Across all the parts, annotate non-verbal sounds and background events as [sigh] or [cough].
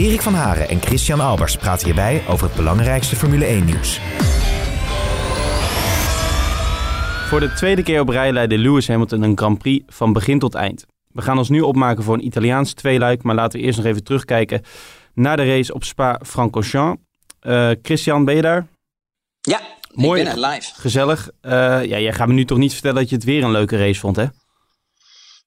Erik van Haren en Christian Albers praten hierbij over het belangrijkste Formule 1-nieuws. Voor de tweede keer op rij leidde Lewis Hamilton een Grand Prix van begin tot eind. We gaan ons nu opmaken voor een Italiaans tweeluik, maar laten we eerst nog even terugkijken naar de race op Spa-Francorchamps. Uh, Christian, ben je daar? Ja, Mooi, ik ben er live. Gezellig. Uh, ja, jij gaat me nu toch niet vertellen dat je het weer een leuke race vond, hè?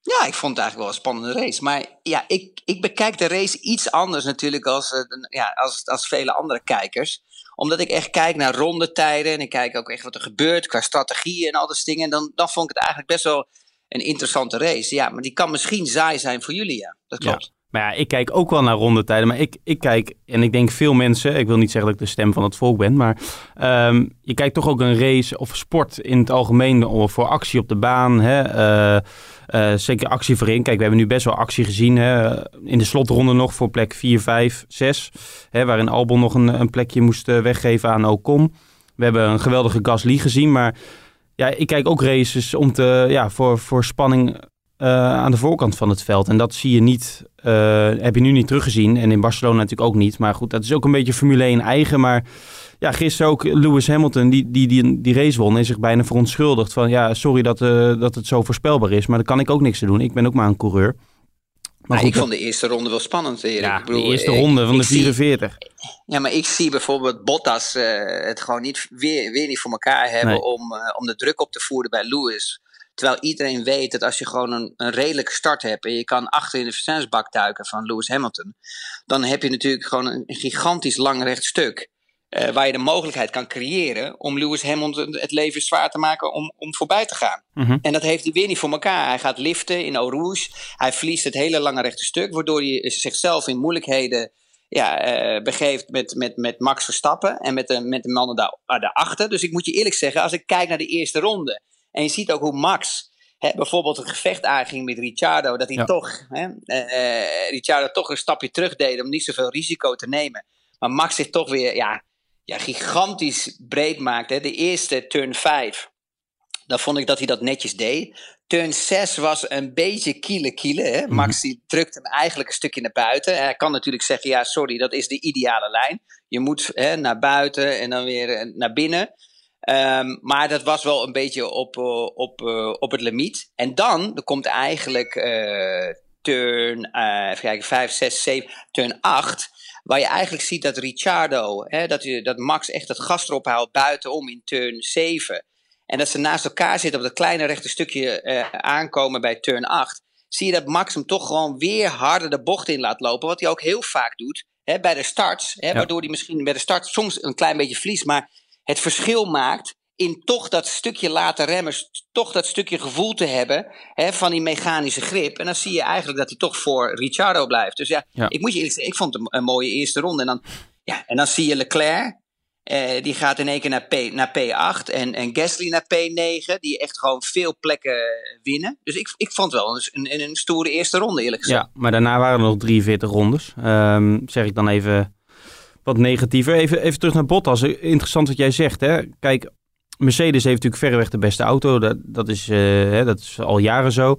Ja, ik vond het eigenlijk wel een spannende race. Maar ja, ik, ik bekijk de race iets anders natuurlijk als, uh, ja, als, als vele andere kijkers. Omdat ik echt kijk naar rondetijden en ik kijk ook echt wat er gebeurt qua strategie en al dat dingen. Dan, dan vond ik het eigenlijk best wel een interessante race. Ja, maar die kan misschien saai zijn voor jullie, ja. Dat klopt. Maar ja, ik kijk ook wel naar rondetijden. Maar ik, ik kijk, en ik denk veel mensen, ik wil niet zeggen dat ik de stem van het volk ben, maar um, je kijkt toch ook een race of sport in het algemeen voor actie op de baan. Hè? Uh, uh, zeker actie voorin. Kijk, we hebben nu best wel actie gezien. Hè? In de slotronde nog voor plek 4, 5, 6. Hè? Waarin Albon nog een, een plekje moest weggeven aan Ocon. We hebben een geweldige Gasly gezien, maar ja, ik kijk ook races om te, ja, voor, voor spanning uh, aan de voorkant van het veld. En dat zie je niet, uh, heb je nu niet teruggezien. En in Barcelona natuurlijk ook niet. Maar goed, dat is ook een beetje Formule 1 eigen. Maar ja, gisteren ook Lewis Hamilton, die, die, die, die race won, is zich bijna verontschuldigd. Van ja, sorry dat, uh, dat het zo voorspelbaar is. Maar daar kan ik ook niks te doen. Ik ben ook maar een coureur. Maar goed, ik vond de eerste ronde wel spannend, Erik. Ja, ik bedoel, de eerste ronde van de 44. Zie, ja, maar ik zie bijvoorbeeld Bottas uh, het gewoon niet, weer, weer niet voor elkaar hebben nee. om, uh, om de druk op te voeren bij Lewis. Terwijl iedereen weet dat als je gewoon een, een redelijke start hebt en je kan achter in de versnellingsbak duiken van Lewis Hamilton, dan heb je natuurlijk gewoon een gigantisch lang recht stuk. Uh, waar je de mogelijkheid kan creëren om Lewis Hamilton het leven zwaar te maken om, om voorbij te gaan. Mm -hmm. En dat heeft hij weer niet voor elkaar. Hij gaat liften in Eau Rouge. Hij verliest het hele lange rechte stuk, waardoor hij zichzelf in moeilijkheden ja, uh, begeeft met, met, met Max Verstappen en met de, met de mannen daar, daarachter. Dus ik moet je eerlijk zeggen, als ik kijk naar de eerste ronde en je ziet ook hoe Max hè, bijvoorbeeld een gevecht aanging met Ricciardo, dat hij ja. toch, hè, uh, Ricciardo toch een stapje terug deed om niet zoveel risico te nemen. Maar Max zich toch weer ja, ja, gigantisch breed maakt. Hè. De eerste turn 5, dan vond ik dat hij dat netjes deed. Turn 6 was een beetje kiele kiele. Hè. Max die drukt hem eigenlijk een stukje naar buiten. Hij kan natuurlijk zeggen, ja sorry, dat is de ideale lijn. Je moet hè, naar buiten en dan weer naar binnen. Um, maar dat was wel een beetje op, uh, op, uh, op het limiet. En dan, er komt eigenlijk uh, turn even kijken, 5, 6, 7, turn 8. Waar je eigenlijk ziet dat Ricciardo, hè, dat, dat Max echt het gas erop haalt buitenom in turn 7. En dat ze naast elkaar zitten op dat kleine rechte stukje aankomen bij turn 8. Zie je dat Max hem toch gewoon weer harder de bocht in laat lopen. Wat hij ook heel vaak doet hè, bij de starts. Hè, ja. Waardoor hij misschien bij de start soms een klein beetje verliest. Maar het verschil maakt in toch dat stukje laten remmen, toch dat stukje gevoel te hebben hè, van die mechanische grip. En dan zie je eigenlijk dat hij toch voor Ricciardo blijft. Dus ja, ja. ik moet je eerlijk zeggen, ik vond het een, mooie eerste ronde. En dan, ja, en dan zie je Leclerc, eh, die gaat in één keer naar, P, naar P8 en, en Gasly naar P9, die echt gewoon veel plekken winnen. Dus ik, ik vond wel een, een, een stoere eerste ronde eerlijk gezegd. Ja, maar daarna waren er nog 43 rondes. Um, zeg ik dan even wat negatiever. Even, even terug naar Bottas. Interessant wat jij zegt. Hè? Kijk, Mercedes heeft natuurlijk verreweg de beste auto. Dat, dat, is, hè, dat is al jaren zo.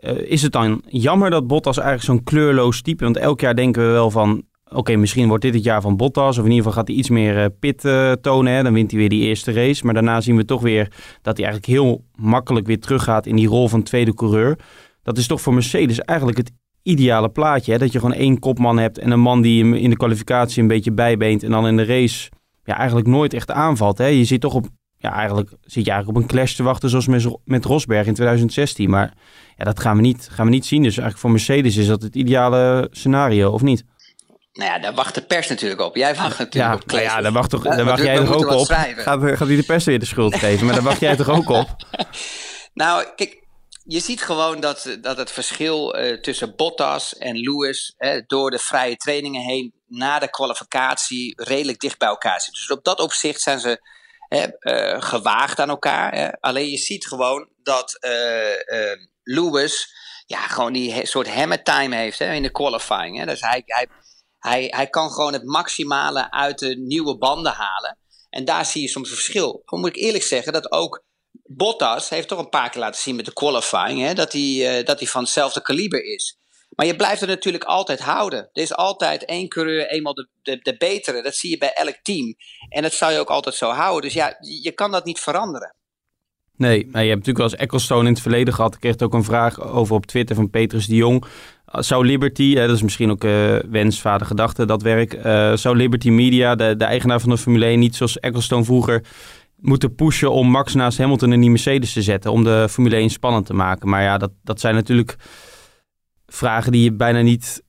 Uh, is het dan jammer dat Bottas eigenlijk zo'n kleurloos type... Want elk jaar denken we wel van... Oké, misschien wordt dit het jaar van Bottas. Of in ieder geval gaat hij iets meer uh, pit tonen. Hè? Dan wint hij weer die eerste race. Maar daarna zien we toch weer dat hij eigenlijk heel makkelijk weer teruggaat... in die rol van tweede coureur. Dat is toch voor Mercedes eigenlijk het ideale plaatje. Hè? Dat je gewoon één kopman hebt en een man die hem in de kwalificatie een beetje bijbeent en dan in de race ja, eigenlijk nooit echt aanvalt. Hè? Je zit toch op, ja, eigenlijk zit je eigenlijk op een clash te wachten zoals met, met Rosberg in 2016. Maar ja, dat gaan we, niet, gaan we niet zien. Dus eigenlijk voor Mercedes is dat het ideale scenario, of niet? Nou ja, daar wacht de pers natuurlijk op. Jij wacht natuurlijk ja, op Clash. Ja, daar wacht, toch, daar wacht jij toch ook op. Gaat, gaat die de pers weer de schuld geven? Maar daar wacht jij toch ook op? [laughs] Nou, kijk, je ziet gewoon dat, dat het verschil uh, tussen Bottas en Lewis uh, door de vrije trainingen heen na de kwalificatie redelijk dicht bij elkaar zitten. Dus op dat opzicht zijn ze hè, gewaagd aan elkaar. Hè. Alleen je ziet gewoon dat Lewis ja, gewoon die soort hammer time heeft hè, in de qualifying. Hè. Dus hij, hij, hij, hij kan gewoon het maximale uit de nieuwe banden halen. En daar zie je soms een verschil. Dan moet ik eerlijk zeggen dat ook Bottas heeft toch een paar keer laten zien met de qualifying hè, dat, hij, dat hij van hetzelfde kaliber is. Maar je blijft er natuurlijk altijd houden. Er is altijd één coureur eenmaal de, de, de betere. Dat zie je bij elk team. En dat zou je ook altijd zo houden. Dus ja, je kan dat niet veranderen. Nee, maar je hebt natuurlijk wel eens Ecclestone in het verleden gehad. Ik kreeg ook een vraag over op Twitter van Petrus de Jong. Zou Liberty, dat is misschien ook uh, wens, vader, gedachte, dat werk. Uh, zou Liberty Media, de, de eigenaar van de Formule 1, niet zoals Ecclestone vroeger moeten pushen om Max naast Hamilton in die Mercedes te zetten. Om de Formule 1 spannend te maken. Maar ja, dat, dat zijn natuurlijk vragen die je bijna niet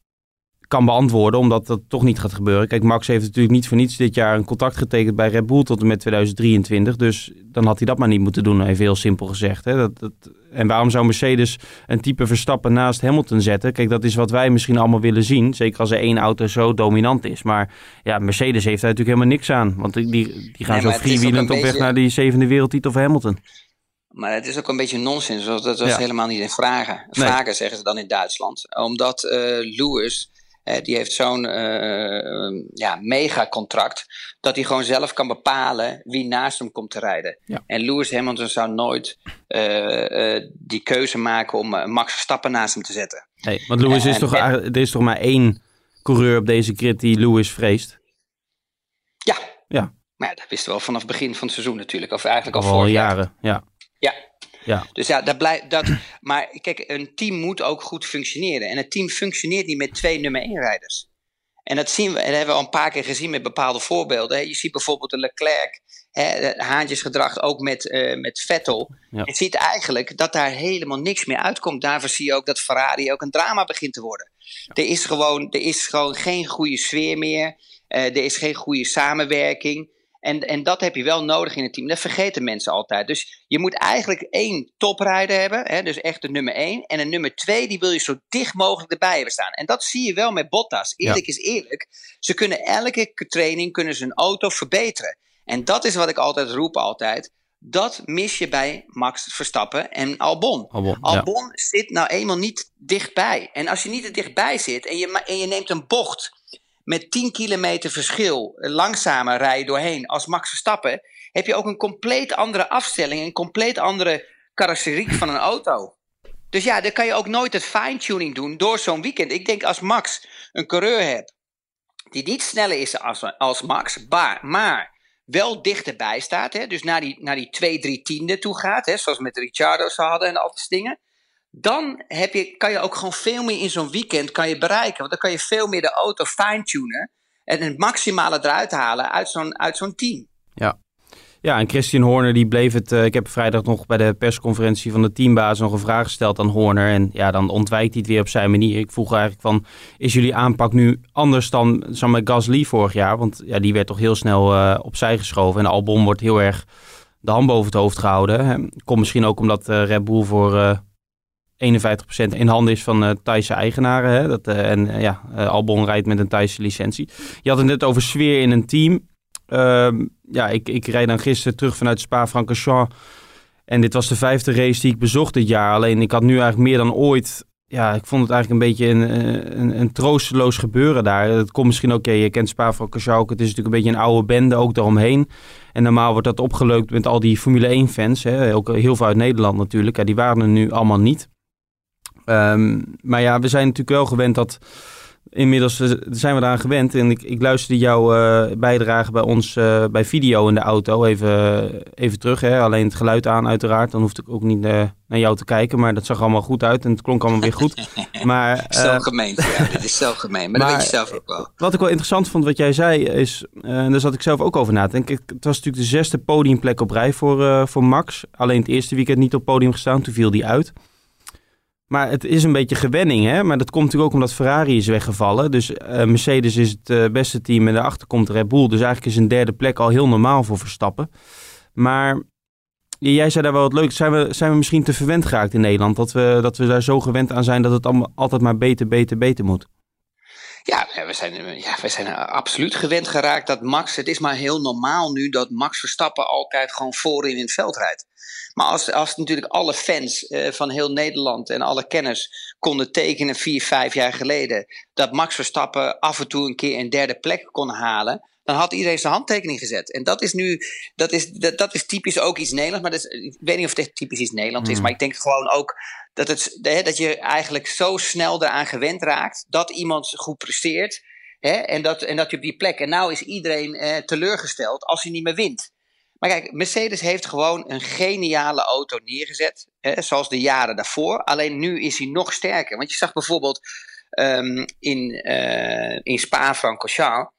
kan beantwoorden, omdat dat toch niet gaat gebeuren. Kijk, Max heeft natuurlijk niet voor niets dit jaar een contract getekend bij Red Bull tot en met 2023. Dus dan had hij dat maar niet moeten doen, even heel simpel gezegd. Hè? Dat, dat, en waarom zou Mercedes een type Verstappen naast Hamilton zetten? Kijk, dat is wat wij misschien allemaal willen zien. Zeker als er één auto zo dominant is. Maar ja, Mercedes heeft daar natuurlijk helemaal niks aan. Want die, die gaan zo freewheelend op weg naar die zevende wereldtitel voor Hamilton. Maar het is ook een beetje nonsens. Dat was helemaal niet in vragen. Vragen zeggen ze dan in Duitsland. Omdat uh, Lewis uh, die heeft zo'n uh, ja, megacontract dat hij gewoon zelf kan bepalen wie naast hem komt te rijden. En Lewis Hamilton zou nooit die keuze maken om Max Verstappen naast hem te zetten. Nee, want Lewis is toch, er is toch maar één coureur op deze grid die Lewis vreest? Ja. ja. Maar ja, dat wisten we al vanaf het begin van het seizoen natuurlijk. Of eigenlijk al, al jaren, ja. Ja, ja. Dus ja, dat blijft. Dat, [clears throat] maar kijk, een team moet ook goed functioneren. En een team functioneert niet met twee nummer 1 rijders. En dat zien we, en dat hebben we al een paar keer gezien met bepaalde voorbeelden. Je ziet bijvoorbeeld de Leclerc, hè, haantjesgedrag ook met, uh, met Vettel. Je ziet eigenlijk dat daar helemaal niks meer uitkomt. Daarvoor zie je ook dat Ferrari ook een drama begint te worden. Er, is gewoon, er is gewoon geen goede sfeer meer. Uh, er is geen goede samenwerking. En, en dat heb je wel nodig in een team. Dat vergeten mensen altijd. Dus je moet eigenlijk één toprijder hebben. Hè, dus echt de nummer één. En een nummer twee, die wil je zo dicht mogelijk erbij hebben staan. En dat zie je wel met Bottas. Eerlijk is eerlijk. Ze kunnen elke training kunnen ze een auto verbeteren. En dat is wat ik altijd roep altijd. Dat mis je bij Max Verstappen en Albon. Albon, Albon zit nou eenmaal niet dichtbij. En als je niet er dichtbij zit en je, en je neemt een bocht met 10 kilometer verschil langzamer rijden doorheen als Max Verstappen, heb je ook een compleet andere afstelling, een compleet andere karosseriek van een auto. Dus ja, dan kan je ook nooit het fine-tuning doen door zo'n weekend. Ik denk als Max een coureur hebt die niet sneller is als, als Max, maar, maar wel dichterbij staat, hè, dus naar die, naar die 2, 3 tiende toe gaat, hè, zoals met de Ricciardo's hadden en al die dingen dan heb je, kan je ook gewoon veel meer in zo'n weekend kan je bereiken. Want dan kan je veel meer de auto fine-tunen en het maximale eruit halen uit zo'n, uit zo'n team. Ja. Ja, en Christian Horner die bleef het. Uh, ik heb vrijdag nog bij de persconferentie van de teambaas nog een vraag gesteld aan Horner. En ja, dan ontwijkt hij het weer op zijn manier. Ik vroeg eigenlijk van: is jullie aanpak nu anders dan met Gasly vorig jaar? Want ja, die werd toch heel snel uh, opzij geschoven. En Albon wordt heel erg de hand boven het hoofd gehouden. Komt misschien ook omdat uh, Red Bull voor 51% in handen is van uh, Thaise eigenaren. Hè? Dat, uh, en uh, ja, Albon rijdt met een Thaise licentie. Je had het net over sfeer in een team. Ehm, ja, ik, ik rijd dan gisteren terug vanuit Spa-Francorchamps. En dit was de vijfde race die ik bezocht dit jaar. Alleen ik had nu eigenlijk meer dan ooit... Ja, ik vond het eigenlijk een beetje een, een, een troosteloos gebeuren daar. Dat komt misschien ook... je kent Spa-Francorchamps ook. Het is natuurlijk een beetje een oude bende ook daaromheen. En normaal wordt dat opgeleukt met al die Formule 1-fans. Ook heel veel uit Nederland natuurlijk. Ja, die waren er nu allemaal niet. Um, maar ja, we zijn natuurlijk wel gewend dat. Inmiddels eh, zijn we eraan gewend. En ik, ik luisterde jouw uh, bijdrage bij ons uh, bij video in de auto. Even, even terug. Hè? Alleen het geluid aan, uiteraard. Dan hoefde ik ook niet naar jou te kijken. Maar dat zag allemaal goed uit en het klonk allemaal weer goed. [laughs] maar, zo gemeen, ja. [laughs] Dit is zo gemeen. Maar, maar, dat weet je zelf ook wel. Wat ik wel interessant vond, wat jij zei, is. en daar zat ik zelf ook over na te denken. Het was natuurlijk de zesde podiumplek op rij voor, voor Max. Alleen het eerste weekend niet op podium gestaan. Toen viel die uit. Maar het is een beetje gewenning, hè? Maar dat komt natuurlijk ook omdat Ferrari is weggevallen. Dus uh, Mercedes is het uh, beste team en daarachter komt Red Bull. Dus eigenlijk is een derde plek al heel normaal voor Verstappen. Maar jij zei daar wel wat leuk. Zijn we, zijn we misschien te verwend geraakt in Nederland? Dat we, dat we daar zo gewend aan zijn dat het allemaal, altijd maar beter, beter, beter moet? Ja, we zijn, ja, we zijn absoluut gewend geraakt dat Max. Het is maar heel normaal nu dat Max Verstappen altijd gewoon voorin in het veld rijdt. Maar als, als natuurlijk alle fans uh, van heel Nederland en alle kenners konden tekenen vier, vijf jaar geleden. dat Max Verstappen af en toe een keer een derde plek kon halen dan had iedereen zijn handtekening gezet. En dat is nu, dat is, dat, dat is typisch ook iets Nederlands. Maar dat is, ik weet niet of het echt typisch iets Nederlands is. Hmm. Maar ik denk gewoon ook dat, het, dat je eigenlijk zo snel eraan gewend raakt dat iemand goed presteert. Hè, en, dat, en dat je op die plek. En nou is iedereen eh, teleurgesteld als hij niet meer wint. Maar kijk, Mercedes heeft gewoon een geniale auto neergezet. Hè, zoals de jaren daarvoor. Alleen nu is hij nog sterker. Want je zag bijvoorbeeld um, in, uh, in Spa-Francorchamps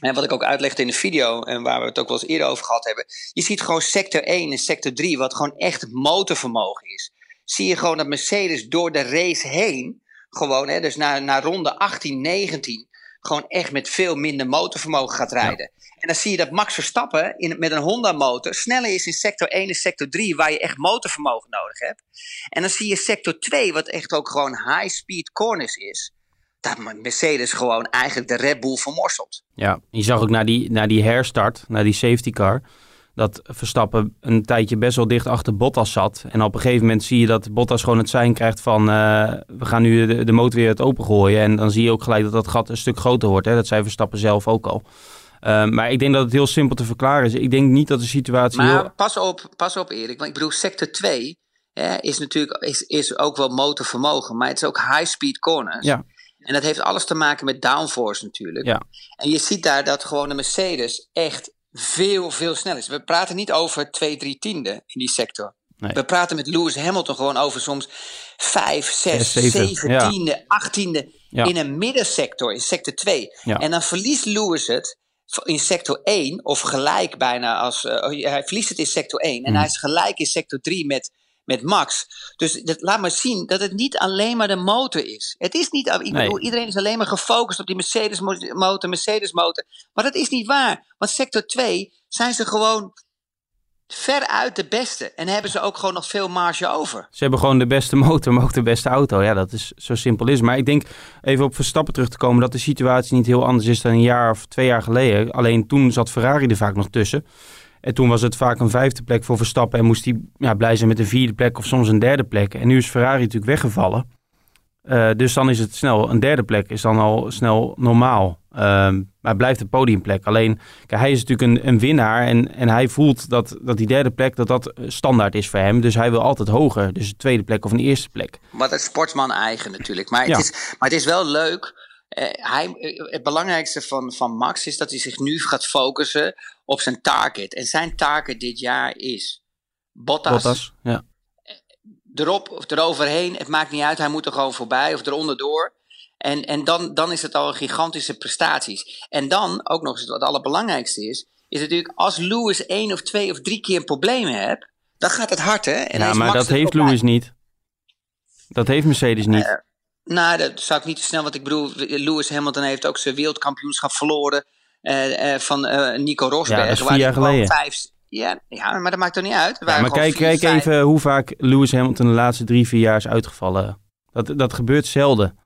en wat ik ook uitlegde in de video en waar we het ook wel eens eerder over gehad hebben. Je ziet gewoon sector 1 en sector 3, wat gewoon echt motorvermogen is. Zie je gewoon dat Mercedes door de race heen, gewoon, hè, dus naar, naar ronde 18, 19, gewoon echt met veel minder motorvermogen gaat rijden. En dan zie je dat Max Verstappen in, met een Honda motor sneller is in sector 1 en sector 3, waar je echt motorvermogen nodig hebt. En dan zie je sector 2, wat echt ook gewoon high speed corners is dat Mercedes gewoon eigenlijk de Red Bull vermorselt. Ja, je zag ook na die, na die herstart, naar die safety car, dat Verstappen een tijdje best wel dicht achter Bottas zat. En op een gegeven moment zie je dat Bottas gewoon het zijn krijgt van uh, we gaan nu de, de motor weer het opengooien. En dan zie je ook gelijk dat dat gat een stuk groter wordt. Hè? Dat zei Verstappen zelf ook al. Uh, maar ik denk dat het heel simpel te verklaren is. Ik denk niet dat de situatie. Maar heel... pas op, pas op Erik. Want ik bedoel, sector 2 hè, is natuurlijk is, is ook wel motorvermogen. Maar het is ook high speed corners. Ja. En dat heeft alles te maken met downforce natuurlijk. Ja. En je ziet daar dat gewoon de Mercedes echt veel, veel sneller is. We praten niet over twee, drie tiende in die sector. Nee. We praten met Lewis Hamilton gewoon over soms vijf, zes, zeven, tiende, achttiende in een middensector, in sector 2. En dan verliest Lewis het in sector 1, of gelijk bijna als. Uh, hij verliest het in sector 1. En mm. hij is gelijk in sector 3 met met Max. Dus dat laat maar zien dat het niet alleen maar de motor is. Het is niet, ik bedoel, iedereen is alleen maar gefocust op die Mercedes motor, Mercedes motor. Maar dat is niet waar. Want sector 2 zijn ze gewoon veruit de beste. En hebben ze ook gewoon nog veel marge over. Ze hebben gewoon de beste motor, maar ook de beste auto. Ja, dat is zo simpel is. Maar ik denk, even op Verstappen terug te komen, dat de situatie niet heel anders is dan een jaar of twee jaar geleden. Alleen toen zat Ferrari er vaak nog tussen. En toen was het vaak een vijfde plek voor Verstappen. En moest hij ja, blij zijn met een vierde plek of soms een derde plek. En nu is Ferrari natuurlijk weggevallen. Uh, dus dan is het snel, een derde plek is dan al snel normaal. Uh, maar blijft een podiumplek. Alleen, kijk, hij is natuurlijk een, een winnaar en, en hij voelt dat, dat die derde plek dat dat standaard is voor hem. Dus hij wil altijd hoger. Dus een tweede plek of een eerste plek. Wat het sportsman eigen natuurlijk. Maar, het, is, maar het is wel leuk hij, eh, het belangrijkste van, van Max is dat hij zich nu gaat focussen op zijn target. En zijn target dit jaar is Bottas. Bottas ja. Eh, erop of eroverheen, het maakt niet uit. Hij moet er gewoon voorbij of eronder door. En, en dan, dan is het al een gigantische prestaties. En dan, ook nog eens wat het allerbelangrijkste is, is natuurlijk als Lewis één of twee of drie keer een probleem hebt, dan gaat het hard hè. En ja, maar dat heeft Lewis niet. Dat heeft Mercedes niet. Nou, dat zou ik niet te snel, want ik bedoel, Lewis Hamilton heeft ook zijn wereldkampioenschap verloren uh, uh, van uh, Nico Rosberg. Ja, dat is vier jaar geleden. Vijf, ja, ja, maar dat maakt toch niet uit. Ja, maar kijk, kijk even hoe vaak Lewis Hamilton de laatste drie, vier jaar is uitgevallen. Dat, dat gebeurt zelden.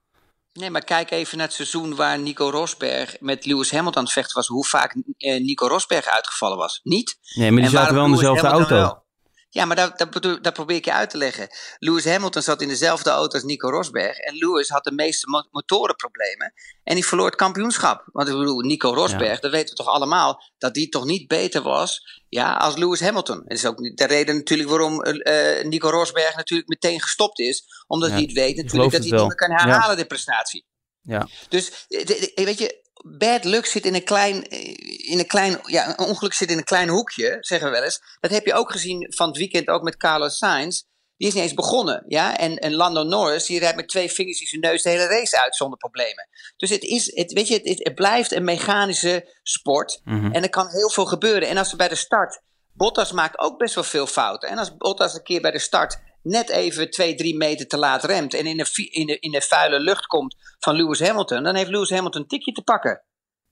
Nee, maar kijk even naar het seizoen waar Nico Rosberg met Lewis Hamilton aan het vechten was. Hoe vaak Nico Rosberg uitgevallen was. Niet. Nee, maar die zaten wel in dezelfde auto. Wel. Ja, maar dat, dat, dat, probeer ik je uit te leggen. Lewis Hamilton zat in dezelfde auto als Nico Rosberg. En Lewis had de meeste motorenproblemen. En die verloor het kampioenschap. Want ik bedoel, Nico Rosberg, dat weten we toch allemaal, dat die toch niet beter was ja, als Lewis Hamilton. Dat is ook de reden natuurlijk waarom uh, Nico Rosberg natuurlijk meteen gestopt is. Omdat hij het weet natuurlijk dat hij niet meer kan herhalen, de prestatie. Ja. Dus weet je, bad luck zit in een klein, eh, in een klein ja, een ongeluk zit in een klein hoekje, zeggen we wel eens. Dat heb je ook gezien van het weekend ook met Carlos Sainz. Die is niet eens begonnen, ja. En, en Lando Norris, die rijdt met twee vingers in zijn neus de hele race uit zonder problemen. Dus het is, het, weet je, het, het blijft een mechanische sport. Mhm. En er kan heel veel gebeuren. En als ze bij de start, Bottas maakt ook best wel veel fouten. En als Bottas een keer bij de start net even twee, drie meter te laat remt en in de, in, de, in de vuile lucht komt van Lewis Hamilton, dan heeft Lewis Hamilton een tikje te pakken.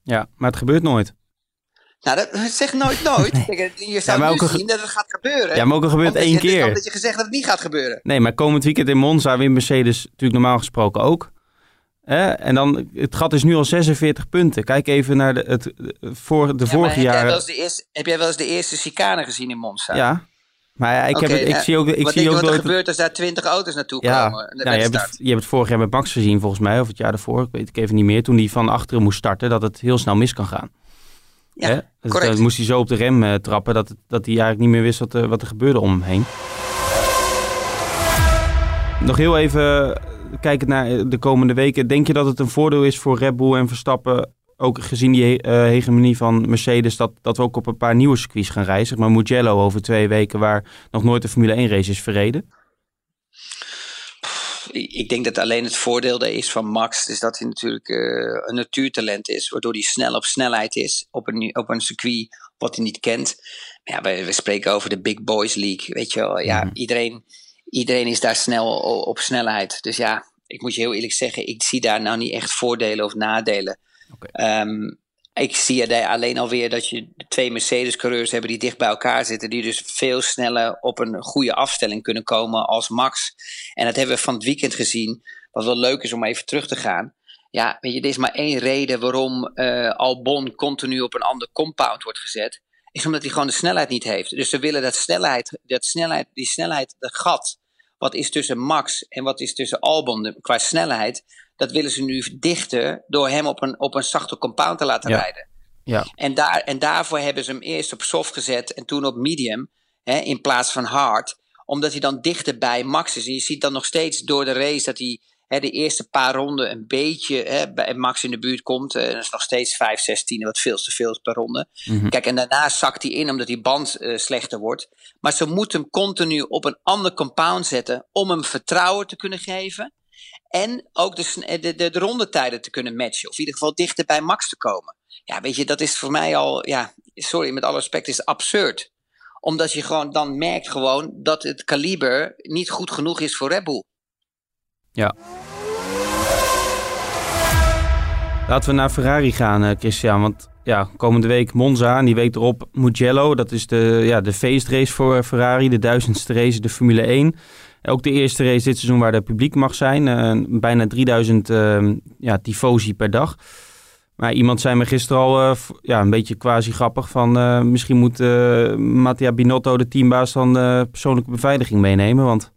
Ja, maar het gebeurt nooit. Nou, dat zeg nooit nooit. [laughs] Je zou ja, nu zien dat het gaat gebeuren. Ja, maar ook al gebeurt één je, keer. Omdat je gezegd dat het niet gaat gebeuren. Nee, maar komend weekend in Monza wint Mercedes natuurlijk normaal gesproken ook. En dan, het gat is nu al 46 punten. Kijk even naar de, het, voor, de vorige jaren. Heb jij wel eens de eerste chicane gezien in Monza? Ja. Maar ik, heb het, ik zie ook. Ik wat zie denk ook wat er gebeurt als daar 20 auto's naartoe ja, komen? Nou, je, hebt het, je hebt het vorig jaar met Max gezien, volgens mij, of het jaar daarvoor. Ik weet ik even niet meer. Toen hij van achteren moest starten, dat het heel snel mis kan gaan. Ja, Hè? Dus dan eh, moest hij zo op de rem uh, trappen dat, dat hij eigenlijk niet meer wist wat, uh, wat er gebeurde om hem heen. Nog heel even kijken naar de komende weken. Denk je dat het een voordeel is voor Red Bull en Verstappen, ook gezien die uh, hegemonie van Mercedes, dat, dat we ook op een paar nieuwe circuits gaan reizen? Maar Mugello over twee weken, waar nog nooit een Formule 1 race is verreden? Ik denk dat alleen het voordeel is van Max, is dat hij natuurlijk uh, een natuurtalent is, waardoor hij snel op snelheid is op een, op een circuit wat hij niet kent. Maar ja, we, we spreken over de Big Boys League, weet je wel. Ja, mm. iedereen, iedereen is daar snel op, op snelheid. Dus ja, ik moet je heel eerlijk zeggen, ik zie daar nou niet echt voordelen of nadelen. Um, ik zie alleen alweer dat je twee Mercedes-coureurs hebben die dicht bij elkaar zitten, die dus veel sneller op een goede afstelling kunnen komen als Max. En dat hebben we van het weekend gezien, wat wel leuk is om even terug te gaan. Ja, weet je, er is maar één reden waarom uh, Albon continu op een ander compound wordt gezet. Is omdat hij gewoon de snelheid niet heeft. Dus ze willen dat snelheid, dat snelheid, die snelheid, dat gat wat is tussen Max en wat is tussen Albon qua snelheid, dat willen ze nu dichten door hem op een, op een zachte compound te laten ja. rijden. Ja. En, daar, en daarvoor hebben ze hem eerst op soft gezet en toen op medium hè, in plaats van hard, omdat hij dan dichter bij Max is. En je ziet dan nog steeds door de race dat hij hè, de eerste paar ronden een beetje hè, bij Max in de buurt komt. En dat is nog steeds 5, 16, wat veel te veel is per ronde. Mhm. Kijk, en daarna zakt hij in omdat die band uh, slechter wordt. Maar ze moeten hem continu op een ander compound zetten om hem vertrouwen te kunnen geven. En ook de, de, de, de rondetijden te kunnen matchen. Of in ieder geval dichter bij Max te komen. Ja, weet je, dat is voor mij al, ja, sorry, met alle respect, is absurd. Omdat je gewoon dan merkt gewoon dat het kaliber niet goed genoeg is voor Red Bull. Ja. Laten we naar Ferrari gaan, uh, Christian. Want ja, komende week Monza en die week erop Mugello. Dat is de, ja, de feestrace voor Ferrari, de duizendste race, de Formule 1. Ook de eerste race dit seizoen waar er publiek mag zijn. Uh, bijna 3000 uh, ja, tifosi per dag. Maar iemand zei me gisteren al ja, een beetje quasi grappig van... Misschien moet Mattia Binotto, de teambaas, dan persoonlijke beveiliging meenemen. Want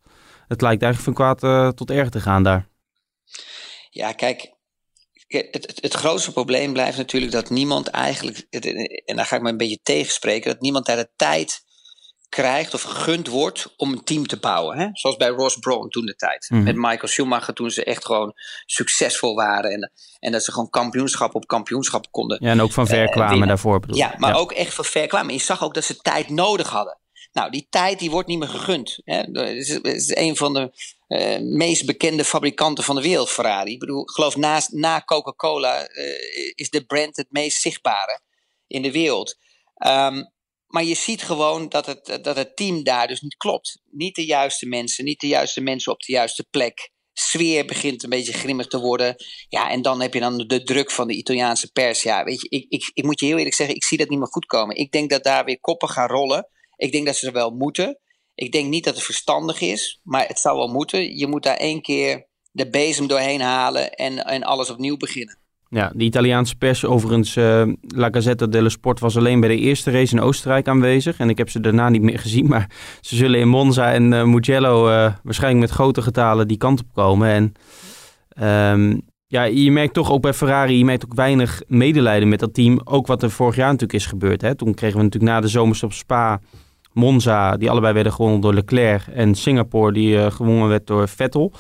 het lijkt eigenlijk van kwaad tot erg te gaan daar. Ja, kijk, het, het, grootste probleem blijft natuurlijk dat niemand eigenlijk, en daar ga ik me een beetje tegenspreken, dat niemand daar de tijd krijgt of gegund wordt om een team te bouwen. Hè? Zoals bij Ross Brown toen de tijd. Mhm. Met Michael Schumacher toen ze echt gewoon succesvol waren. En, en dat ze gewoon kampioenschap op kampioenschap konden. Ja, en ook van ver eh, kwamen daarvoor. Bedoel. Ja, maar ja. ook echt van ver kwamen. Je zag ook dat ze tijd nodig hadden. Nou, die tijd die wordt niet meer gegund. Hè? Het, is, een van de uh, meest bekende fabrikanten van de wereld, Ferrari. Ik bedoel, ik geloof naast, na Coca-Cola uh, is de brand het meest zichtbare in de wereld. Um, maar je ziet gewoon dat het, dat het team daar dus niet klopt. Niet de juiste mensen, niet de juiste mensen op de juiste plek. Sfeer begint een beetje grimmig te worden. Ja, en dan heb je dan de druk van de Italiaanse pers. Ja, weet je, ik, ik, ik moet je heel eerlijk zeggen, ik zie dat niet meer goed komen. Ik denk dat daar weer koppen gaan rollen. Ik denk dat ze er wel moeten. Ik denk niet dat het verstandig is, maar het zou wel moeten. Je moet daar één keer de bezem doorheen halen en, en alles opnieuw beginnen. Ja, de Italiaanse pers overigens, uh, La Gazzetta dello Sport was alleen bij de eerste race in Oostenrijk aanwezig. En ik heb ze daarna niet meer [laughs] gezien, maar ze zullen in Monza en uh, Mugello uh, waarschijnlijk met grote getalen die kant op komen. En um, ja, je merkt toch ook bij Ferrari, je merkt ook weinig medelijden met dat team. Ook wat er vorig jaar natuurlijk is gebeurd. Hè? Toen kregen we natuurlijk na de zomerstop Spa, Monza, die allebei werden gewonnen door Leclerc. En Singapore, die gewonnen werd door Vettel.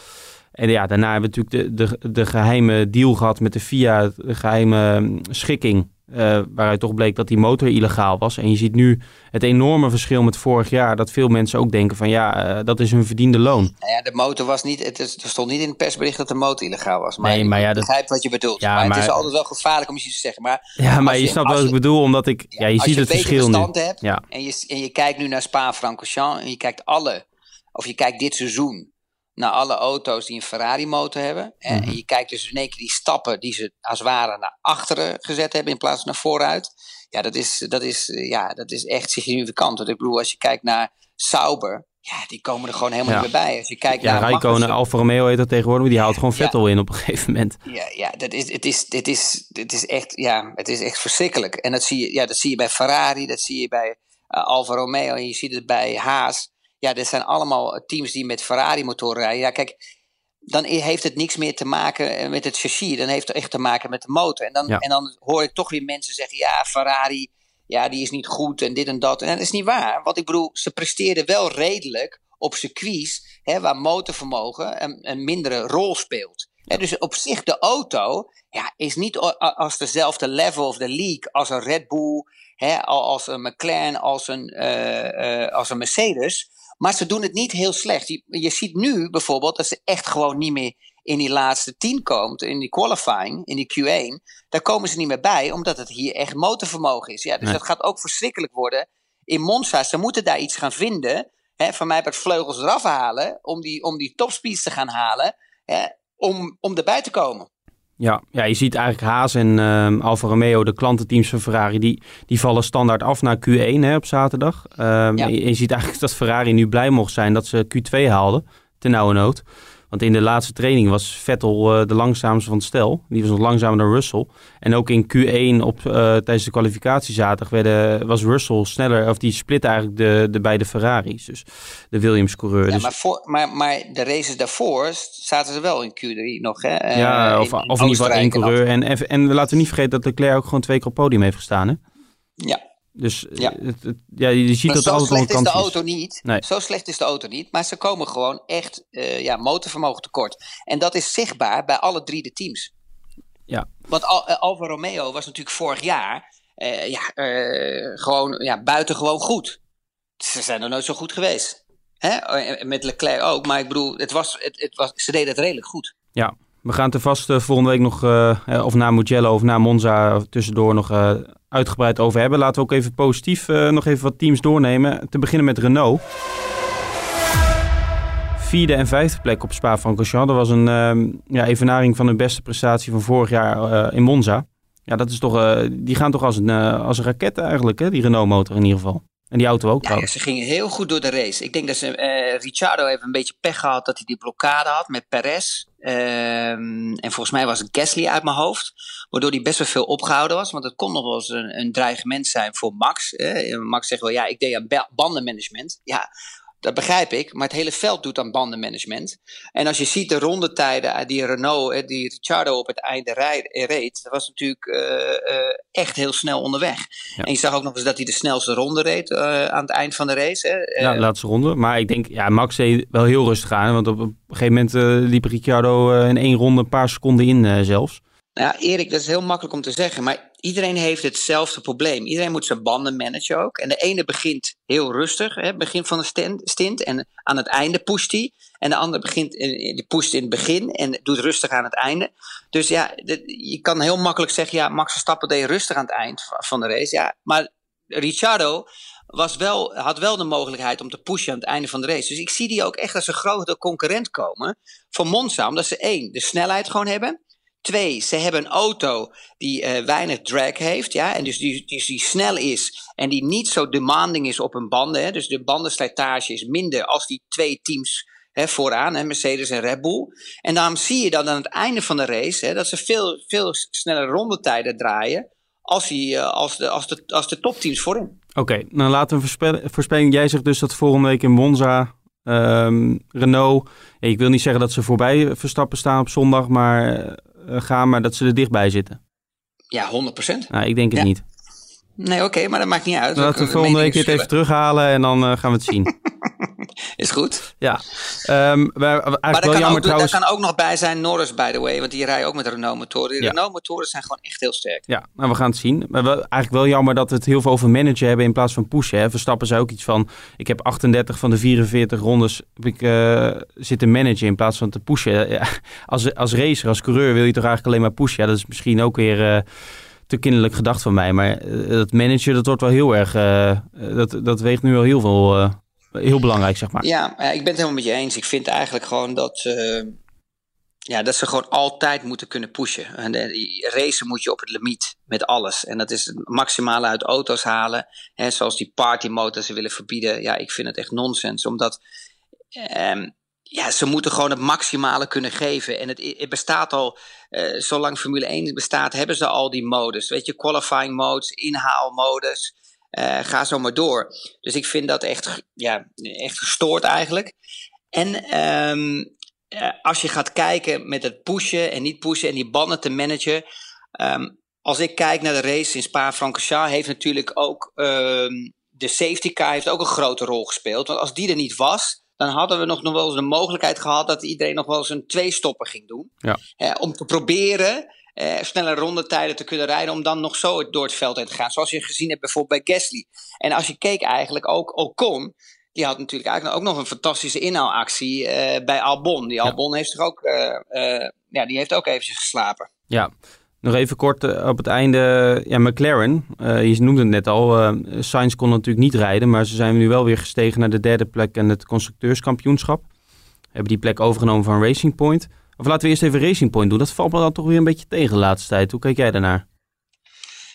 En ja, daarna hebben we natuurlijk de, de, de geheime deal gehad met de FIA, de geheime schikking. Uh, waaruit toch bleek dat die motor illegaal was. En je ziet nu het enorme verschil met vorig jaar. Dat veel mensen ook denken van ja, uh, dat is hun verdiende loon. Nou ja, de motor was niet, het is, er stond niet in het persbericht dat de motor illegaal was. Maar, nee, maar ja, ik dat... begrijp wat je bedoelt. Ja, maar, maar, het is altijd wel gevaarlijk om iets te zeggen. Maar ja, maar je, je snapt wat je, ik bedoel, omdat ik, ja, je als ziet je het verschil nu. hebt ja. en, je, en je kijkt nu naar Spa-Francorchamps en je kijkt alle, of je kijkt dit seizoen naar alle auto's die een Ferrari motor hebben. En, Mhm. en je kijkt dus in één keer die stappen die ze als het ware naar achteren gezet hebben in plaats van naar vooruit. Ja, dat is, dat is, ja, dat is echt significant. Want ik bedoel, als je kijkt naar Sauber, ja, die komen er gewoon helemaal niet meer bij. Als je kijkt ja, naar Rijkonen, Alfa Romeo heet dat tegenwoordig, die haalt gewoon Vettel in op een gegeven moment. Ja, ja dat is, het, is, het, is, het, is echt, ja het is echt verschrikkelijk. En dat zie, je, ja, dat zie je bij Ferrari, dat zie je bij uh, Alfa Romeo en je ziet het bij Haas. Ja, dit zijn allemaal teams die met Ferrari-motoren rijden. Ja, kijk, dan heeft het niks meer te maken eh, met het chassis. Dan heeft het echt te maken met de motor. En dan, en dan hoor ik toch weer mensen zeggen: ja, Ferrari, ja, die is niet goed en dit en dat. En dat is niet waar. Want ik bedoel, ze presteerden wel redelijk op circuits hè, waar motorvermogen een, een mindere rol speelt. dus op zich de auto ja, is niet als dezelfde level of de league als een Red Bull, hè, als een McLaren, als een, uh, uh, als een Mercedes. Maar ze doen het niet heel slecht. Je, je ziet nu bijvoorbeeld dat ze echt gewoon niet meer in die laatste tien komt, in die qualifying, in die Q1, daar komen ze niet meer bij, omdat het hier echt motorvermogen is. Ja, dus dat gaat ook verschrikkelijk worden in Monza. Ze moeten daar iets gaan vinden. Hè, van mij het vleugels eraf halen, om die, om die topspeeds te gaan halen, hè, om, om erbij te komen. Ja, ja, je ziet eigenlijk Haas en uh, Alfa Romeo, de klantenteams van Ferrari, die, die vallen standaard af naar Q1 hè, op zaterdag. Um, ja. je, je, ziet eigenlijk [laughs] dat Ferrari nu blij mocht zijn dat ze Q2 haalden, ten nauwe nood. Want in de laatste training was Vettel uh, de langzaamste van het stel. Die was nog langzamer dan Russell. En ook in Q1 op, uh, tijdens de kwalificatie zaterdag werden, was Russell sneller. Of die split eigenlijk de, de beide Ferraris. Dus de Williams-coureur. Ja, dus... maar, voor, maar, maar de races daarvoor zaten ze wel in Q3 nog. Hè? Uh, ja, of, in, of in ieder geval één coureur. En, en, en laten we niet vergeten dat Leclerc ook gewoon twee keer op podium heeft gestaan. Hè? Ja, dus ja. Het, het, ja, je ziet dat altijd slecht is de auto niet. Nee. Zo slecht is de auto niet. Maar ze komen gewoon echt uh, ja, motorvermogen tekort. En dat is zichtbaar bij alle drie de teams. Ja. Want Al, uh, Alfa Romeo was natuurlijk vorig jaar uh, ja, gewoon ja, buitengewoon goed. Ze zijn er nooit zo goed geweest. Hè? Met Leclerc ook. Maar ik bedoel, het was, het, het was, ze deden het redelijk goed. Ja, we gaan het er vast volgende week nog, of na Mugello of na Monza tussendoor nog uitgebreid over hebben. Laten we ook even positief nog even wat teams doornemen. Te beginnen met Renault. Vierde en vijfde plek op Spa-Francorchamps. Dat was een uh, ja, evenaring van hun beste prestatie van vorig jaar uh, in Monza. Ja, dat is toch, uh, die gaan toch als een, als een raket eigenlijk, hè? die Renault-motor in ieder geval. En die auto ook ja, ja, ze gingen heel goed door de race. Ik denk dat ze, Ricciardo heeft een beetje pech gehad dat hij die blokkade had met Perez. Um, en volgens mij was het Gasly uit mijn hoofd. Waardoor hij best wel veel opgehouden was. Want het kon nog wel eens een, een dreigement zijn voor Max. Max zegt wel, ja, ik deed aan bandenmanagement. Ja, dat begrijp ik, maar het hele veld doet aan bandenmanagement. En als je ziet de rondetijden die Renault, die Ricciardo op het einde reed, dat was natuurlijk uh, uh, echt heel snel onderweg. Ja. En je zag ook nog eens dat hij de snelste ronde reed uh, aan het eind van de race. Hè. Ja, de laatste ronde. Maar ik denk, ja, Max deed wel heel rustig aan, want op een gegeven moment liep Ricciardo in één ronde een paar seconden in zelfs. Nou, Erik, dat is heel makkelijk om te zeggen, maar iedereen heeft hetzelfde probleem. Iedereen moet zijn banden managen ook. En de ene begint heel rustig, hè, begin van de stint, en aan het einde pusht hij. En de andere begint, die pusht in het begin en doet rustig aan het einde. Dus ja, je kan heel makkelijk zeggen, ja, Max Verstappen deed rustig aan het eind van de race. Ja, maar Ricciardo was wel, had wel de mogelijkheid om te pushen aan het einde van de race. Dus ik zie die ook echt als een grote concurrent komen van Monza. Omdat ze één, de snelheid gewoon hebben. Twee, ze hebben een auto die uh, weinig drag heeft, ja, en dus die, die, die, snel is en die niet zo demanding is op hun banden. Hè, dus de bandenslijtage is minder als die twee teams hè, vooraan, hè, Mercedes en Red Bull. En daarom zie je dan aan het einde van de race hè, dat ze veel, veel sneller rondetijden draaien als, die, uh, als, de, als, de, als de topteams voorin. Oké, nou laten we voorspellen. Jij zegt dus dat volgende week in Monza um, Renault. Ik wil niet zeggen dat ze voorbij Verstappen staan op zondag, maar uh, gaan, maar dat ze er dichtbij zitten. Ja, 100%. Nou, ik denk het ja. niet. Nee, oké, maar dat maakt niet uit. Laten we volgende week het even terughalen en dan uh, gaan we het zien. [laughs] Is goed. Ja. Um, maar daar kan, ook, trouwens... daar kan ook nog bij zijn Norris, by the way. Want die rijden ook met Renault-motoren. Die ja. Renault-motoren zijn gewoon echt heel sterk. Ja, nou, we gaan het zien. Maar wel, eigenlijk wel jammer dat we het heel veel over managen hebben in plaats van pushen. Hè. Verstappen zei ook iets van... Ik heb 38 van de 44 rondes heb ik, uh, zitten managen in plaats van te pushen. Ja, als, als racer, als coureur wil je toch eigenlijk alleen maar pushen. Ja, dat is misschien ook weer... Uh, te kinderlijk gedacht van mij. Maar dat managen, dat wordt wel heel erg... Uh, dat, dat weegt nu wel heel veel... Uh, heel belangrijk, zeg maar. Ja, ik ben het helemaal met je eens. Ik vind eigenlijk gewoon dat... Ja, dat ze gewoon altijd moeten kunnen pushen. En racen moet je op het limiet met alles. En dat is het maximale uit auto's halen. Hè, zoals die partymotors ze willen verbieden. Ja, ik vind het echt nonsens. Omdat ehm, ja, ze moeten gewoon het maximale kunnen geven. En het, het bestaat al, uh, zolang Formule 1 bestaat, hebben ze al die modus. Weet je, qualifying modes, inhaalmodus. Uh, ga zo maar door. Dus ik vind dat echt, ja, echt gestoord eigenlijk. En um, als je gaat kijken met het pushen en niet pushen en die banden te managen. Um, als ik kijk naar de race in Spa-Francorchamps, heeft natuurlijk ook um, de safety car heeft ook een grote rol gespeeld. Want als die er niet was, dan hadden we nog, nog wel eens de mogelijkheid gehad dat iedereen nog wel eens een twee-stopper ging doen. Ja. Uh, om te proberen uh, snelle rondetijden te kunnen rijden, om dan nog zo door het veld heen te gaan. Zoals je gezien hebt bijvoorbeeld bij Gasly. En als je keek eigenlijk ook Ocon, die had natuurlijk eigenlijk ook nog een fantastische inhaalactie uh, bij Albon. Die Albon heeft zich ook, ja, die heeft ook eventjes geslapen. Ja, nog even kort op het einde. Ja, McLaren, je noemde het net al. Sainz kon natuurlijk niet rijden, maar ze zijn nu wel weer gestegen naar de derde plek en het constructeurskampioenschap. Hebben die plek overgenomen van Racing Point. Of laten we eerst even Racing Point doen. Dat valt me dan toch weer een beetje tegen de laatste tijd. Hoe kijk jij daarnaar?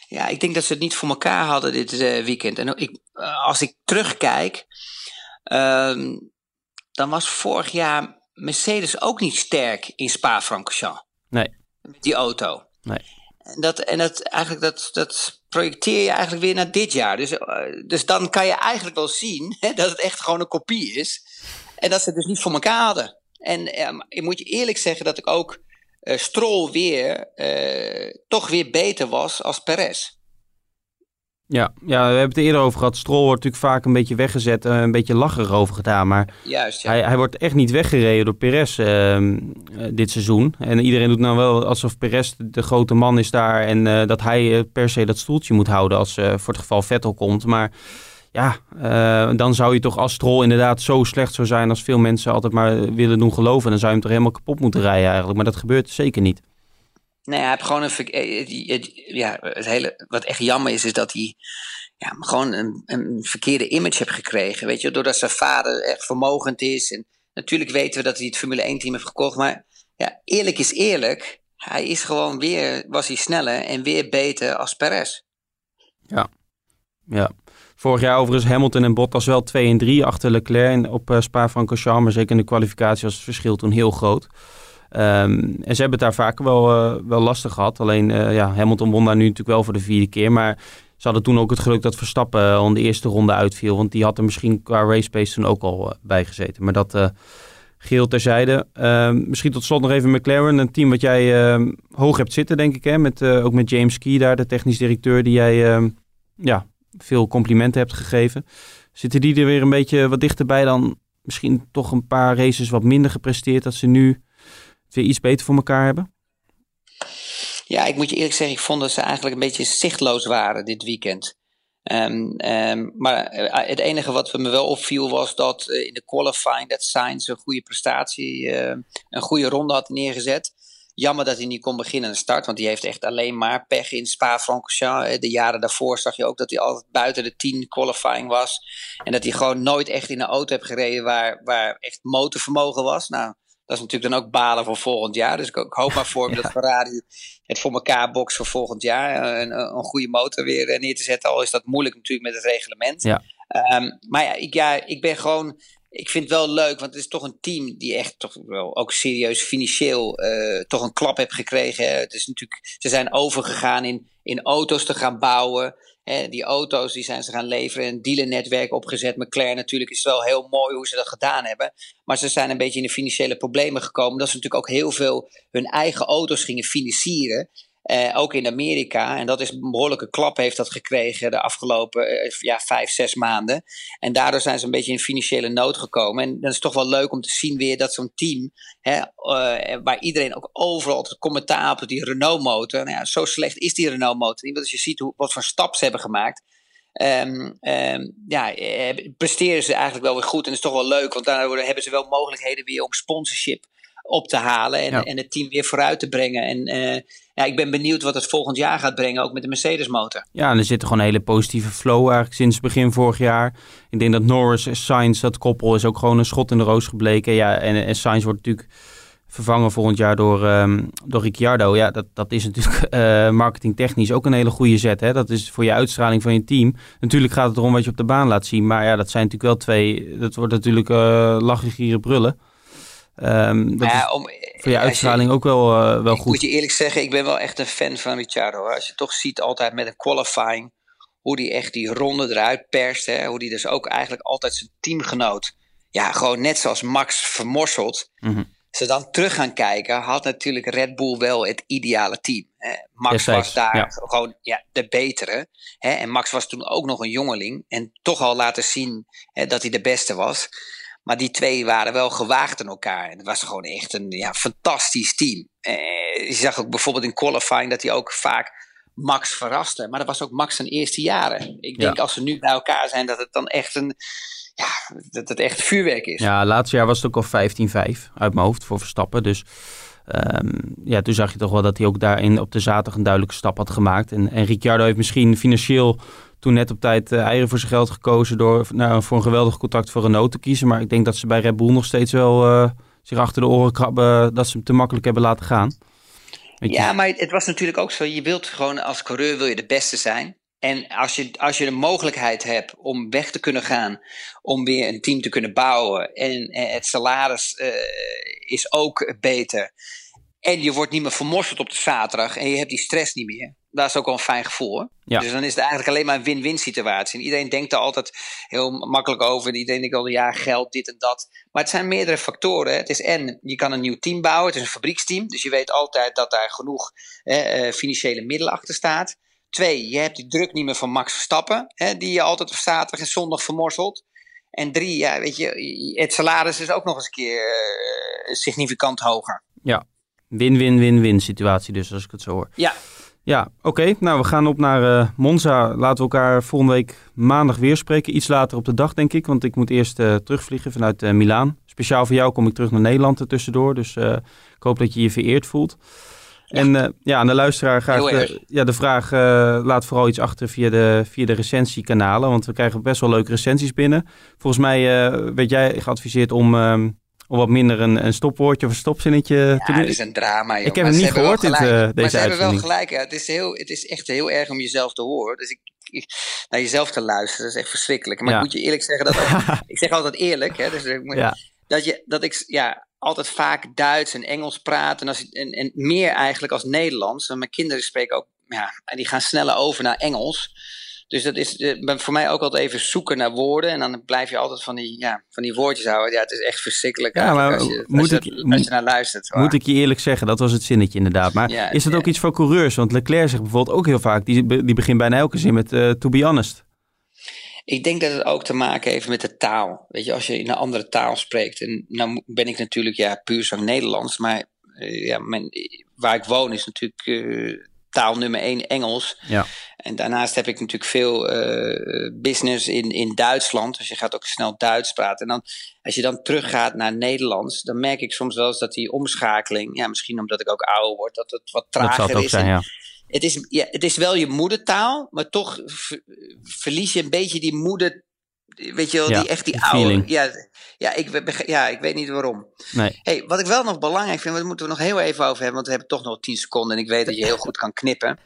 Ja, ik denk dat ze het niet voor elkaar hadden dit uh, weekend. En ik, uh, als ik terugkijk, uh, dan was vorig jaar Mercedes ook niet sterk in Spa-Francorchamps. Nee. Met die auto. Nee. En dat, en dat, eigenlijk dat, dat projecteer je eigenlijk weer naar dit jaar. Dus, uh, dus dan kan je eigenlijk wel zien hè, dat het echt gewoon een kopie is. En dat ze dus niet voor elkaar hadden. En um, ik moet je eerlijk zeggen dat ik ook uh, Stroll weer uh, toch weer beter was als Perez. Ja, ja, we hebben het eerder over gehad. Stroll wordt natuurlijk vaak een beetje weggezet, uh, een beetje lacherig over gedaan. Maar Juist, ja. hij, hij wordt echt niet weggereden door Perez uh, dit seizoen. En iedereen doet nou wel alsof Perez de grote man is daar. En uh, dat hij per se dat stoeltje moet houden als voor het geval Vettel komt. Maar ja, dan zou je toch als Stroll inderdaad zo slecht zou zijn als veel mensen altijd maar willen doen geloven. Dan zou je hem toch helemaal kapot moeten rijden eigenlijk. Maar dat gebeurt zeker niet. Nee, hij heeft gewoon een. Het, het, ja, het hele, wat echt jammer is, is dat hij ja, gewoon een, verkeerde image heeft gekregen. Weet je, doordat zijn vader echt vermogend is. En natuurlijk weten we dat hij het Formule 1 team heeft gekocht. Maar ja, eerlijk is eerlijk. Hij is gewoon weer, was hij sneller en weer beter als Perez. Ja, ja. Vorig jaar overigens Hamilton en Bottas wel 2 en 3 achter Leclerc op uh, Spa-Francorchamps. Maar zeker in de kwalificatie was het verschil toen heel groot. Um, en ze hebben het daar vaak wel, uh, wel lastig gehad. Alleen uh, ja, Hamilton won daar nu natuurlijk wel voor de vierde keer. Maar ze hadden toen ook het geluk dat Verstappen al in de eerste ronde uitviel. Want die had er misschien qua race pace toen ook al bij gezeten. Maar dat geheel terzijde. Uh, misschien tot slot nog even McLaren. Een team wat jij uh, hoog hebt zitten, denk ik. Hè? Met, ook met James Key daar, de technisch directeur, die jij ja, veel complimenten hebt gegeven. Zitten die er weer een beetje wat dichterbij dan misschien toch een paar races wat minder gepresteerd, dat ze nu het iets beter voor elkaar hebben? Ja, ik moet je eerlijk zeggen, ik vond dat ze eigenlijk een beetje zichtloos waren dit weekend. Um, um, maar het enige wat me wel opviel was dat uh, in de qualifying dat Sainz een goede prestatie, uh, een goede ronde had neergezet. Jammer dat hij niet kon beginnen aan de start, want die heeft echt alleen maar pech in Spa-Francorchamps. De jaren daarvoor zag je ook dat hij altijd buiten de 10 qualifying was. En dat hij gewoon nooit echt in een auto heeft gereden waar, waar echt motorvermogen was. Nou, dat is natuurlijk dan ook balen voor volgend jaar. Dus ik, ik hoop maar voor [laughs] ja. dat Ferrari het voor elkaar box voor volgend jaar. Een, een goede motor weer neer te zetten. Al is dat moeilijk natuurlijk met het reglement. Ja. Um, maar ja ik, ja, ik ben gewoon ik vind het wel leuk, want het is toch een team die echt toch wel ook serieus financieel uh, toch een klap heeft gekregen. Hè. Het is natuurlijk, ze zijn overgegaan in, in auto's te gaan bouwen. Die auto's die zijn ze gaan leveren, een dealernetwerk opgezet. McLaren natuurlijk is wel heel mooi hoe ze dat gedaan hebben. Maar ze zijn een beetje in de financiële problemen gekomen. Dat ze natuurlijk ook heel veel hun eigen auto's gingen financieren. Uh, ook in Amerika. En dat is een behoorlijke klap heeft dat gekregen de afgelopen uh, ja, vijf, zes maanden. En daardoor zijn ze een beetje in financiële nood gekomen. En dan is toch wel leuk om te zien weer dat zo'n team, hè, uh, waar iedereen ook overal het commentaar op die Renault motor. Nou ja, zo slecht is die Renault motor niet. Want als je ziet hoe, wat voor staps ze hebben gemaakt. Um, um, ja, presteren ze eigenlijk wel weer goed. En dat is toch wel leuk, want daardoor hebben ze wel mogelijkheden weer om sponsorship op te halen en, ja. en het team weer vooruit te brengen. En uh, ja, ik ben benieuwd wat het volgend jaar gaat brengen, ook met de Mercedes motor. Ja, en er zit gewoon een hele positieve flow eigenlijk sinds begin vorig jaar. Ik denk dat Norris en Sainz, dat koppel, is ook gewoon een schot in de roos gebleken. Ja, en, en Sainz wordt natuurlijk vervangen volgend jaar door, um, door Ricciardo. Ja, dat, dat is natuurlijk uh, [laughs] marketingtechnisch ook een hele goede zet. Hè? Dat is voor je uitstraling van je team. Natuurlijk gaat het erom wat je op de baan laat zien. Maar ja, dat zijn natuurlijk wel twee... Dat wordt natuurlijk uh, lachen, gieren, brullen. Um, dat ja, om, voor je uitstraling ook wel, uh, wel ik goed. moet je eerlijk zeggen, ik ben wel echt een fan van Ricciardo. Als je toch ziet altijd met een qualifying... hoe die echt die ronde eruit perst. Hè? Hoe die dus ook eigenlijk altijd zijn teamgenoot... ja, gewoon net zoals Max vermorselt... Mm -hmm ze dan terug gaan kijken, had natuurlijk Red Bull wel het ideale team. Max was daar gewoon ja, de betere. Hè? En Max was toen ook nog een jongeling. En toch al laten zien hè, dat hij de beste was. Maar die twee waren wel gewaagd aan elkaar. En het was gewoon echt een ja, fantastisch team. Eh, je zag ook bijvoorbeeld in qualifying dat hij ook vaak Max verraste. Maar dat was ook Max zijn eerste jaren. Ik denk als ze nu bij elkaar zijn, dat het dan echt een ja, dat het echt vuurwerk is. Ja, laatste jaar was het ook al 15-5 uit mijn hoofd voor Verstappen. Dus um, ja, toen zag je toch wel dat hij ook daarin op de zaterdag een duidelijke stap had gemaakt. En, en Ricciardo heeft misschien financieel toen net op tijd uh, eieren voor zijn geld gekozen door nou, voor een geweldig contact voor Renault te kiezen. Maar ik denk dat ze bij Red Bull nog steeds wel uh, zich achter de oren krabben dat ze hem te makkelijk hebben laten gaan. ja, maar het was natuurlijk ook zo. Je wilt gewoon als coureur wil je de beste zijn. En als je, als je de mogelijkheid hebt om weg te kunnen gaan, om weer een team te kunnen bouwen en, het salaris uh, is ook beter. En je wordt niet meer vermorseld op de zaterdag en je hebt die stress niet meer. Dat is ook wel een fijn gevoel. Ja. Dus dan is het eigenlijk alleen maar een win-win situatie. En iedereen denkt er altijd heel makkelijk over. Iedereen denkt al, ja, geld, dit en dat. Maar het zijn meerdere factoren. Het is en, je kan een nieuw team bouwen. Het is een fabrieksteam. Dus je weet altijd dat daar genoeg eh, financiële middelen achter staat. Twee, je hebt die druk niet meer van Max Verstappen, hè, die je altijd op zaterdag en zondag vermorselt. En drie, ja, weet je, het salaris is ook nog eens een keer uh, significant hoger. Ja, win-win-win-win situatie dus, als ik het zo hoor. Ja. Ja, oké. Nou, we gaan op naar uh, Monza. Laten we elkaar volgende week maandag weer spreken. Iets later op de dag, denk ik. Want ik moet eerst uh, terugvliegen vanuit Milaan. Speciaal voor jou kom ik terug naar Nederland er tussendoor. Dus ik hoop dat je je vereerd voelt. En uh, ja, aan de luisteraar graag de, ja, de vraag, uh, laat vooral iets achter via de, via de recensiekanalen. Want we krijgen best wel leuke recensies binnen. Volgens mij uh, werd jij geadviseerd om, um, om wat minder een, een stopwoordje of een stopzinnetje ja, te doen. het is een drama. Joh. Ik heb het niet gehoord, dit, deze Maar ze hebben wel gelijk. Ja. Het, is heel, het is echt heel erg om jezelf te horen. Dus ik, ik, naar jezelf te luisteren, dat is echt verschrikkelijk. Maar ja. ik moet je eerlijk zeggen, dat [laughs] ik zeg altijd eerlijk. Hè, dus ja. dat, je, dat ik, ja, altijd vaak Duits en Engels praat. En, als, en, en meer eigenlijk als Nederlands. En mijn kinderen spreken ook, ja, die gaan sneller over naar Engels. Dus dat is uh, voor mij ook altijd even zoeken naar woorden. En dan blijf je altijd van die, ja, van die woordjes houden. Ja, het is echt verschrikkelijk ja, maar als, je, moet je, ik, als je naar luistert. Moet ik je eerlijk zeggen, dat was het zinnetje inderdaad. Maar ja, is dat ja. ook iets voor coureurs? Want Leclerc zegt bijvoorbeeld ook heel vaak, die, die begint bijna elke zin met uh, to be honest. Ik denk dat het ook te maken heeft met de taal. Weet je, als je in een andere taal spreekt. En nou ben ik natuurlijk ja, puur zo Nederlands. Maar uh, ja, mijn, waar ik woon is natuurlijk uh, taal nummer één Engels. Ja. En daarnaast heb ik natuurlijk veel uh, business in, in Duitsland. Dus je gaat ook snel Duits praten. En dan, als je dan teruggaat naar Nederlands, dan merk ik soms wel eens dat die omschakeling, ja, misschien omdat ik ook ouder word, dat het wat trager dat is. Zijn, ja het is, ja, het is wel je moedertaal, maar toch verlies je een beetje die moeder. Weet je wel, ja, die echt die oude. Ja, ja, ik, ja, ik weet niet waarom. Nee. Hey, wat ik wel nog belangrijk vind, daar moeten we nog heel even over hebben, want we hebben toch nog 10 seconden en ik weet dat je heel goed kan knippen.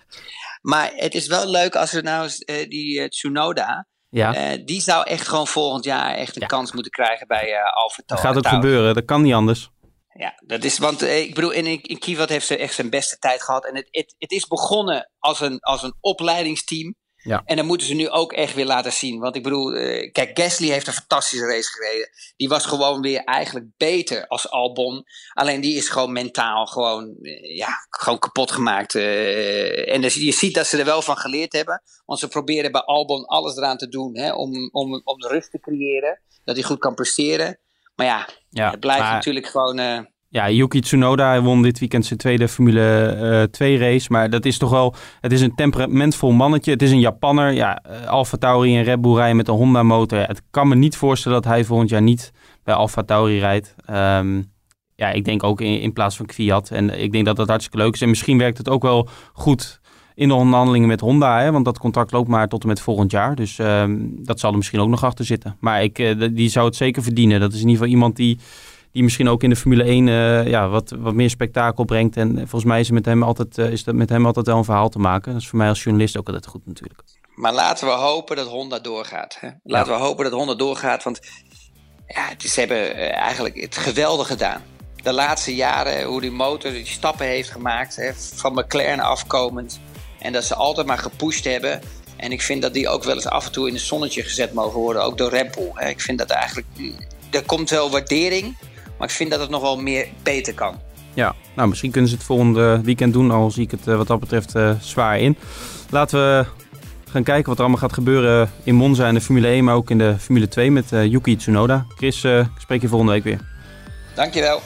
Maar het is wel leuk als we nou uh, die uh, Tsunoda. Ja. Uh, die zou echt gewoon volgend jaar echt een ja. kans moeten krijgen bij uh, Alfa Dat gaat ook gebeuren, dat kan niet anders. Ja, dat is, want eh, ik bedoel, in, in Kiewat heeft ze echt zijn beste tijd gehad. En het, het, het is begonnen als een, als een opleidingsteam. Ja. En dan moeten ze nu ook echt weer laten zien. Want ik bedoel, uh, kijk, Gasly heeft een fantastische race gereden. Die was gewoon weer eigenlijk beter als Albon. Alleen die is gewoon mentaal gewoon, uh, ja, gewoon kapot gemaakt. Uh, en dus je ziet dat ze er wel van geleerd hebben. Want ze proberen bij Albon alles eraan te doen hè, om, om, om de rust te creëren. Dat hij goed kan presteren. Maar ja, ja het blijft maar, natuurlijk gewoon... Uh... Ja, Yuki Tsunoda won dit weekend zijn tweede Formule uh, 2 race. Maar dat is toch wel... Het is een temperamentvol mannetje. Het is een Japanner. Ja, uh, Alfa Tauri en Red Bull rijden met een Honda motor. Het kan me niet voorstellen dat hij volgend jaar niet bij Alfa Tauri rijdt. Um, ja, ik denk ook in, in plaats van Kwiat. En ik denk dat dat hartstikke leuk is. En misschien werkt het ook wel goed in de onderhandelingen met Honda. Hè, want dat contract loopt maar tot en met volgend jaar. Dus um, dat zal er misschien ook nog achter zitten. Maar ik, uh, die zou het zeker verdienen. Dat is in ieder geval iemand die, die misschien ook in de Formule 1 ja, wat, wat meer spektakel brengt. En volgens mij is, met hem altijd, is dat met hem altijd wel een verhaal te maken. Dat is voor mij als journalist ook altijd goed natuurlijk. Maar laten we hopen dat Honda doorgaat. Hè? Laten we hopen dat Honda doorgaat, want ja, ze hebben eigenlijk het geweldig gedaan de laatste jaren, hoe die motor die stappen heeft gemaakt, hè, van McLaren afkomend. En dat ze altijd maar gepusht hebben. En ik vind dat die ook wel eens af en toe in het zonnetje gezet mogen worden, ook door Bull. Ik vind dat eigenlijk, er komt wel waardering, maar ik vind dat het nog wel meer beter kan. Ja, nou misschien kunnen ze het volgende weekend doen, al zie ik het eh, wat dat betreft uh, zwaar in. Laten we gaan kijken wat er allemaal gaat gebeuren in Monza en de Formule 1, maar ook in de Formule 2 met uh, Yuki Tsunoda. Chris, ik spreek je volgende week weer. Dankjewel.